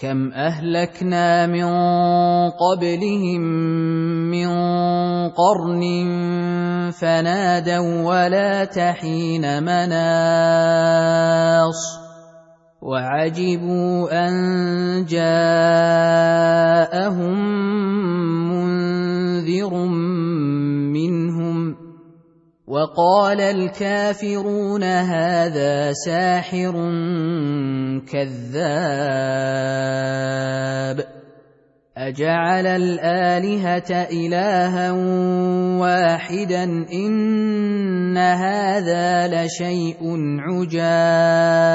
كم اهلكنا من قبلهم من قرن فنادوا ولا تحين مناص وعجبوا ان جاءهم وقال الكافرون هذا ساحر كذاب أجعل الآلهة إلها واحدا إن هذا لشيء عجاب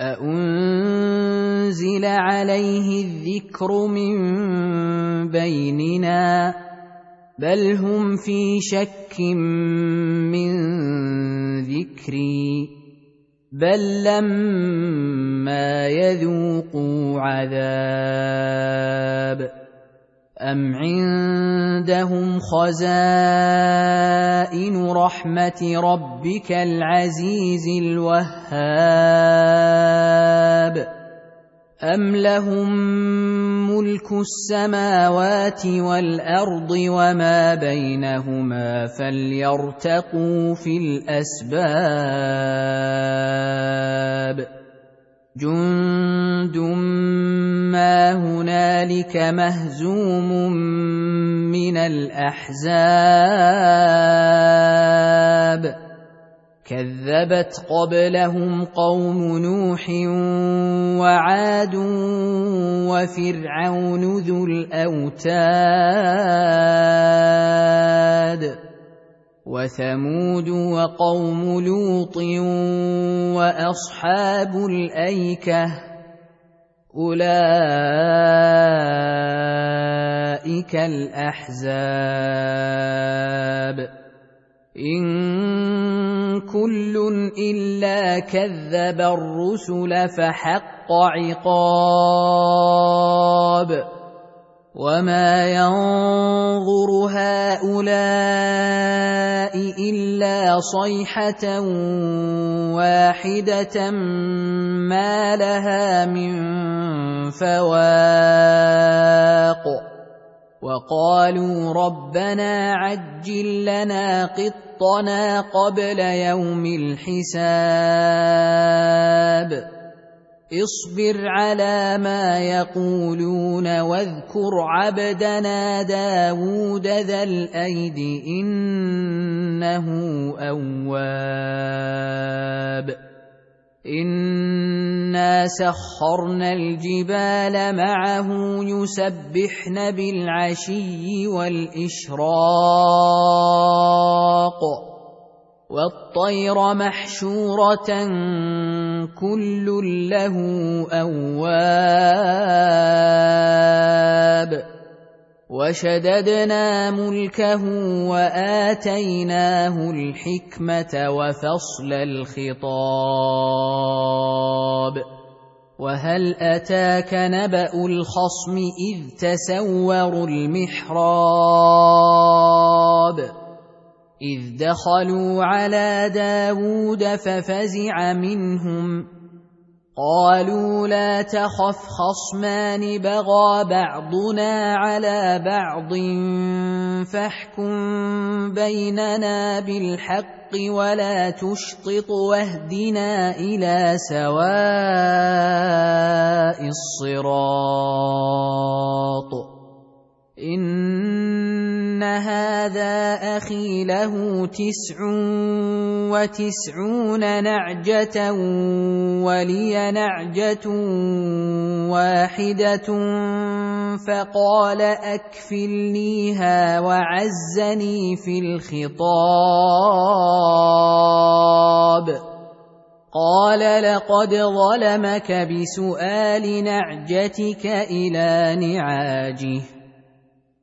أأنزل عليه الذكر من بيننا بل هم في شك من ذكري بل لما يذوقوا عذاب أم عندهم خزائن رحمة ربك العزيز الوهاب أم لهم ملك السماوات والأرض وما بينهما فليرتقوا في الأسباب جند ما هنالك مهزوم من الأحزاب. كذبت قبلهم قوم نوح وعاد وفرعون ذو الأوتاد وثمود وقوم لوط وأصحاب الأيكة اولئك الاحزاب ان كل الا كذب الرسل فحق عقاب وما ينظر هؤلاء الا صيحه واحدة ما لها من فواق وقالوا ربنا عجل لنا قطنا قبل يوم الحساب اصبر على ما يقولون واذكر عبدنا داود ذا الأيد إنه أواب. إنا سخرنا الجبال معه يسبحن بالعشي والإشراق. والطير محشورة كل له أواب وشددنا ملكه وآتيناه الحكمة وفصل الخطاب وهل أتاك نبأ الخصم إذ تسوروا المحراب إذ دخلوا على داود ففزع منهم. قالوا لا تخف خصمان بغى بعضنا على بعض فاحكم بيننا بالحق ولا تشطط واهدنا إلى سواء الصراط. ان هذا أخي له تسع وتسعون نعجه ولي نعجه واحدة فقال اكفلنيها وعزني في الخطاب قال لقد ظلمك بسؤال نعجتك إلى نعاجه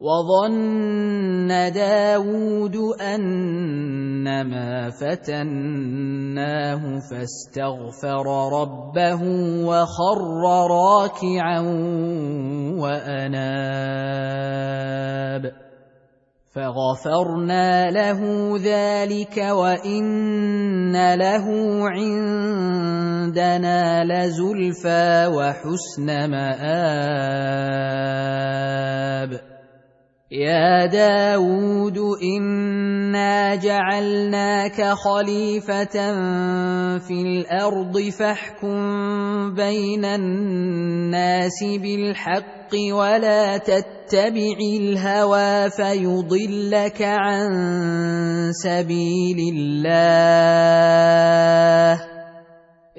وظن داود أنما فتناه فاستغفر ربه وخر راكعا وأناب. فغفرنا له ذلك وإن له عندنا لزلفى وحسن مآب. يا داود انا جعلناك خليفه في الأرض فاحكم بين الناس بالحق ولا تتبع الهوى فيضلك عن سبيل الله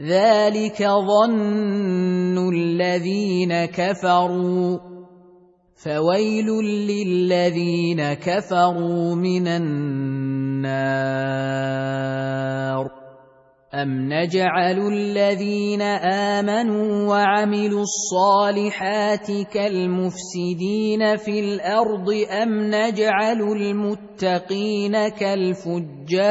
ذلك ظن الذين كفروا. فويل للذين كفروا من النار. ام نجعل الذين امنوا وعملوا الصالحات كالمفسدين في الأرض ام نجعل المتقين كالفجار.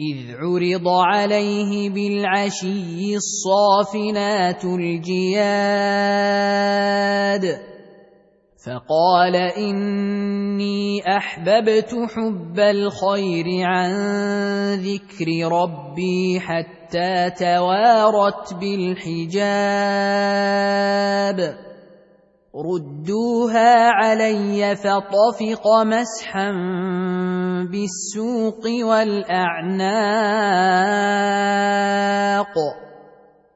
إذ عرض عليه بالعشي الصافنات الجياد فقال إني أحببت حب الخير عن ذكر ربي حتى توارت بالحجاب ردوها علي فطفق مسحا بالسوق والأعناق.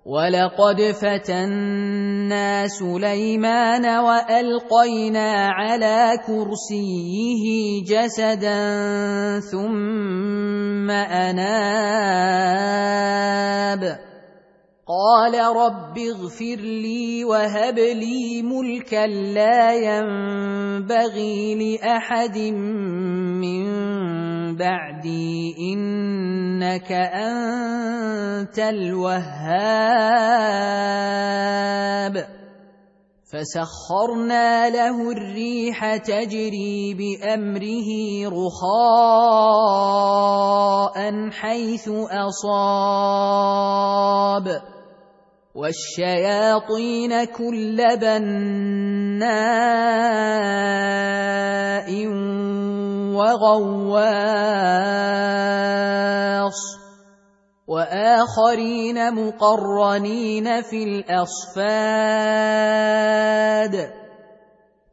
ولقد فتنا سليمان والقينا على كرسيه جسدا ثم اناب. قال رب اغفر لي وهب لي ملكا لا ينبغي لأحد من بعدي إنك أنت الوهاب. فسخرنا له الريح تجري بأمره رخاء حيث أصاب. والشياطين كل بناء وغواص. وآخرين مقرنين في الأصفاد.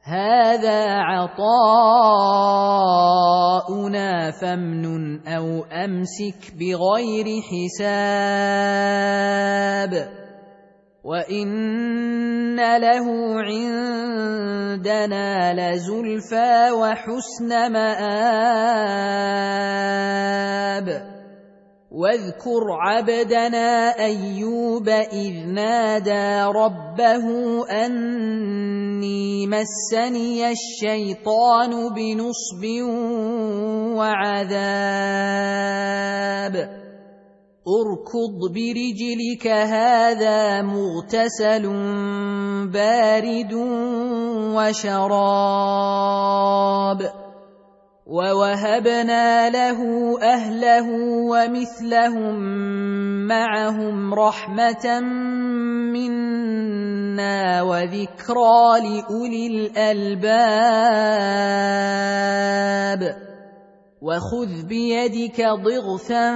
هذا عطاؤنا فامنن أو أمسك بغير حساب. وان له عندنا لزلفى وحسن مآب واذكر عبدنا ايوب اذ نادى ربه اني مسني الشيطان بنصب وعذاب اركض برجلك هذا مغتسل بارد وشراب. ووهبنا له أهله ومثلهم معهم رحمة منا وذكرى لأولي الألباب. وخذ بيدك ضغثا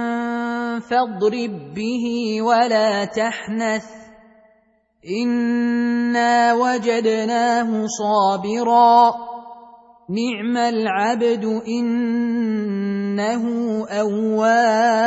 فاضرب به ولا تحنث. إنا وجدناه صابرا. نعم العبد إنه أواب.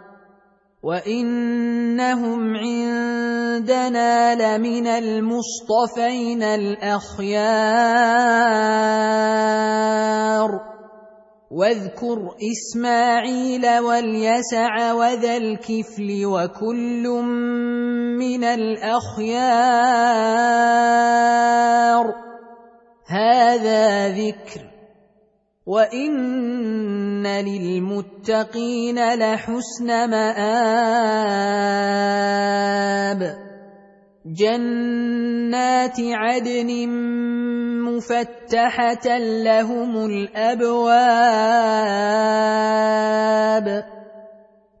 وانهم عندنا لمن المصطفين الاخيار واذكر اسماعيل واليسع وذا الكفل وكل من الاخيار هذا ذكر وان للمتقين لحسن مآب جنات عدن مفتحه لهم الابواب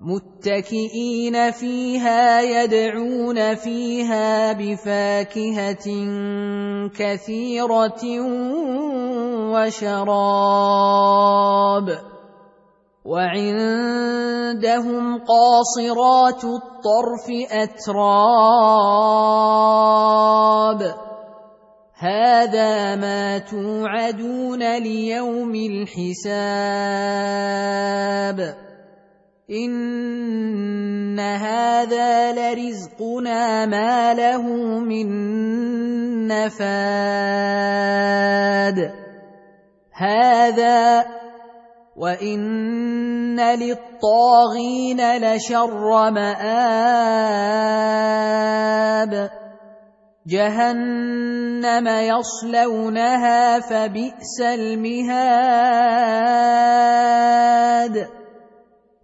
متكئين فيها يدعون فيها بفاكهة كثيرة وشراب. وعندهم قاصرات الطرف أتراب. هذا ما توعدون ليوم الحساب. ان هذا لرزقنا ما له من نفاد هذا وان للطاغين لشر مآب جهنم يصلونها فبئس المهاد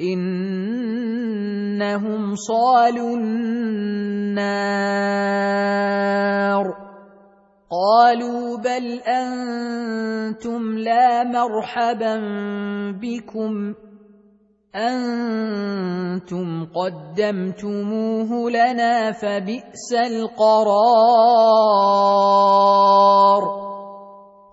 إنهم صالوا النار. قالوا بل أنتم لا مرحبا بكم. أنتم قدمتموه لنا فبئس القرار.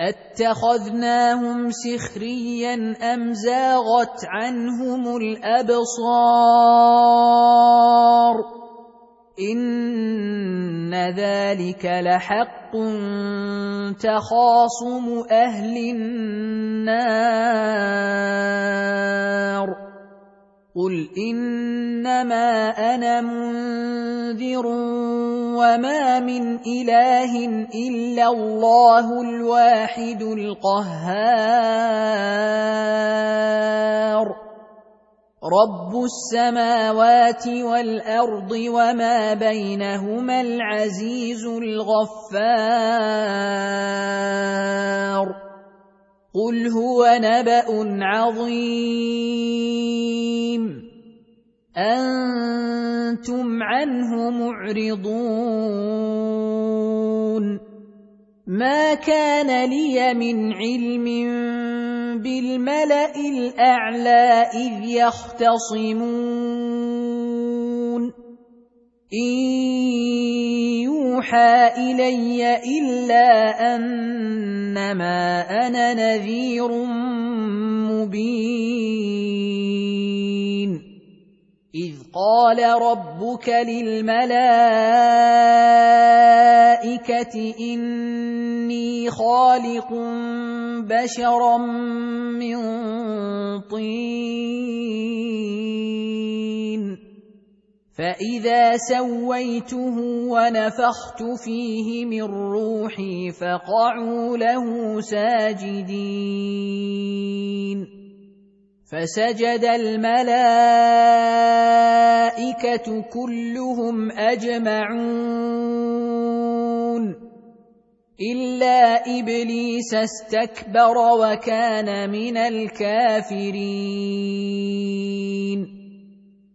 اتخذناهم سخريا ام زاغت عنهم الابصار ان ذلك لحق تخاصم أهل النار قل انما أنا منذر وما من اله الا الله الواحد القهار رب السماوات والارض وما بينهما العزيز الغفار قل هو نبا عظيم أنتم عنه معرضون ما كان لي من علم بالملا الاعلى اذ يختصمون ان يوحى إلي إلا أنما أنا نذير مبين. إذ قال ربك للملائكة إني خالق بشرا من طين. فاذا سويته ونفخت فيه من روحي فقعوا له ساجدين فسجد الملائكه كلهم اجمعون الا ابليس استكبر وكان من الكافرين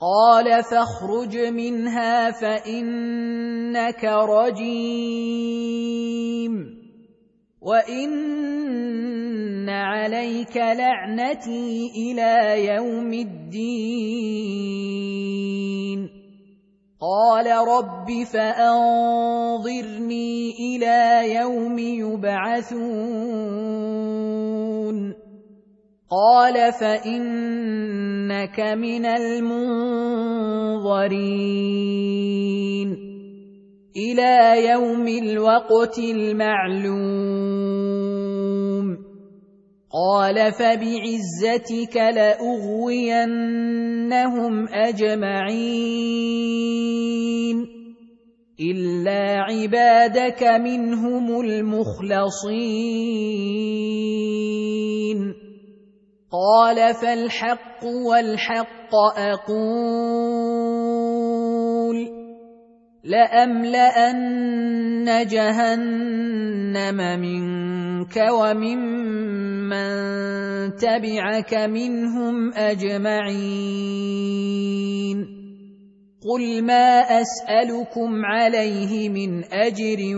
قال فاخرج منها فإنك رجيم وإن عليك لعنتي إلى يوم الدين. قال رب فأنظرني إلى يوم يبعثون. قال فانك من المنظرين إلى يوم الوقت المعلوم قال فبعزتك لاغوينهم اجمعين الا عبادك منهم المخلصين قال فالحق والحق أقول لاملان جهنم منك وممن تبعك منهم اجمعين قل ما اسالكم عليه من اجر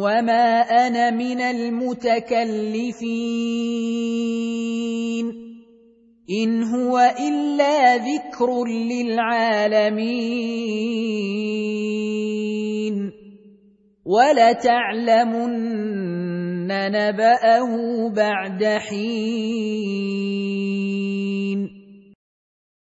وما أنا من المتكلفين ان هو الا ذكر للعالمين ولتعلمن نباه بعد حين